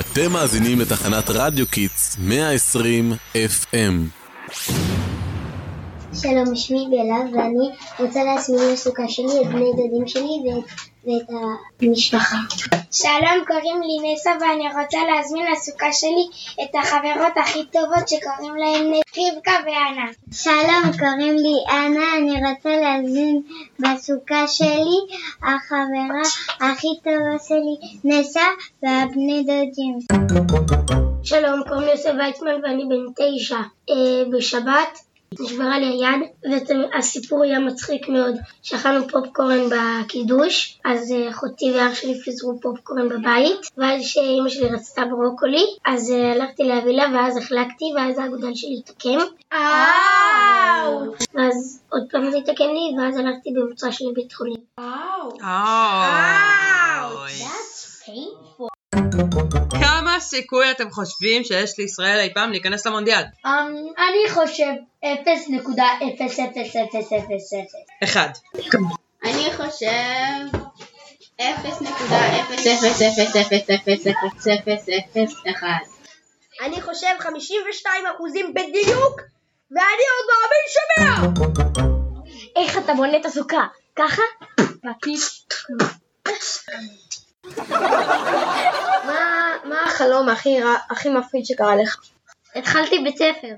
אתם מאזינים לתחנת רדיו Kids 120 FM. שלום, שמי בלה, ואני רוצה להזמין לסוכה שלי את בני דודים שלי ואת, ואת המשפחה. שלום, קוראים לי נסה ואני רוצה להזמין לסוכה שלי את החברות הכי טובות שקוראים להן רבקה ואנה. שלום, קוראים לי אנה, אני רוצה להזמין בסוכה שלי החברה הכי טובה שלי נסה והבני דודים. שלום, קוראים לי יוסף ויצמן ואני בן תשע. אה, בשבת נשברה לי היד, והסיפור היה מצחיק מאוד. שאכלנו פופקורן בקידוש, אז אה, אחותי ואח שלי פיזרו פופקורן בבית, ואז שאימא שלי רצתה ברוקולי, אז אה, הלכתי להביא לה, ואז החלקתי, ואז האגודל שלי התעקם. ואז עוד פעם זה התעקם לי, ואז הלכתי במוצא שלי לבית חולים. כמה סיכוי אתם חושבים שיש לישראל אי פעם להיכנס למונדיאל? אמ, אני חושב 0.00000. אחד. אני חושב 0.0000001. אני חושב 52 אחוזים בדיוק, ואני עוד מאמין שמאה! איך אתה בונה את הסוכה? ככה? בכיס. החלום הכי הכי מפחיד שקרה לך? התחלתי בית ספר.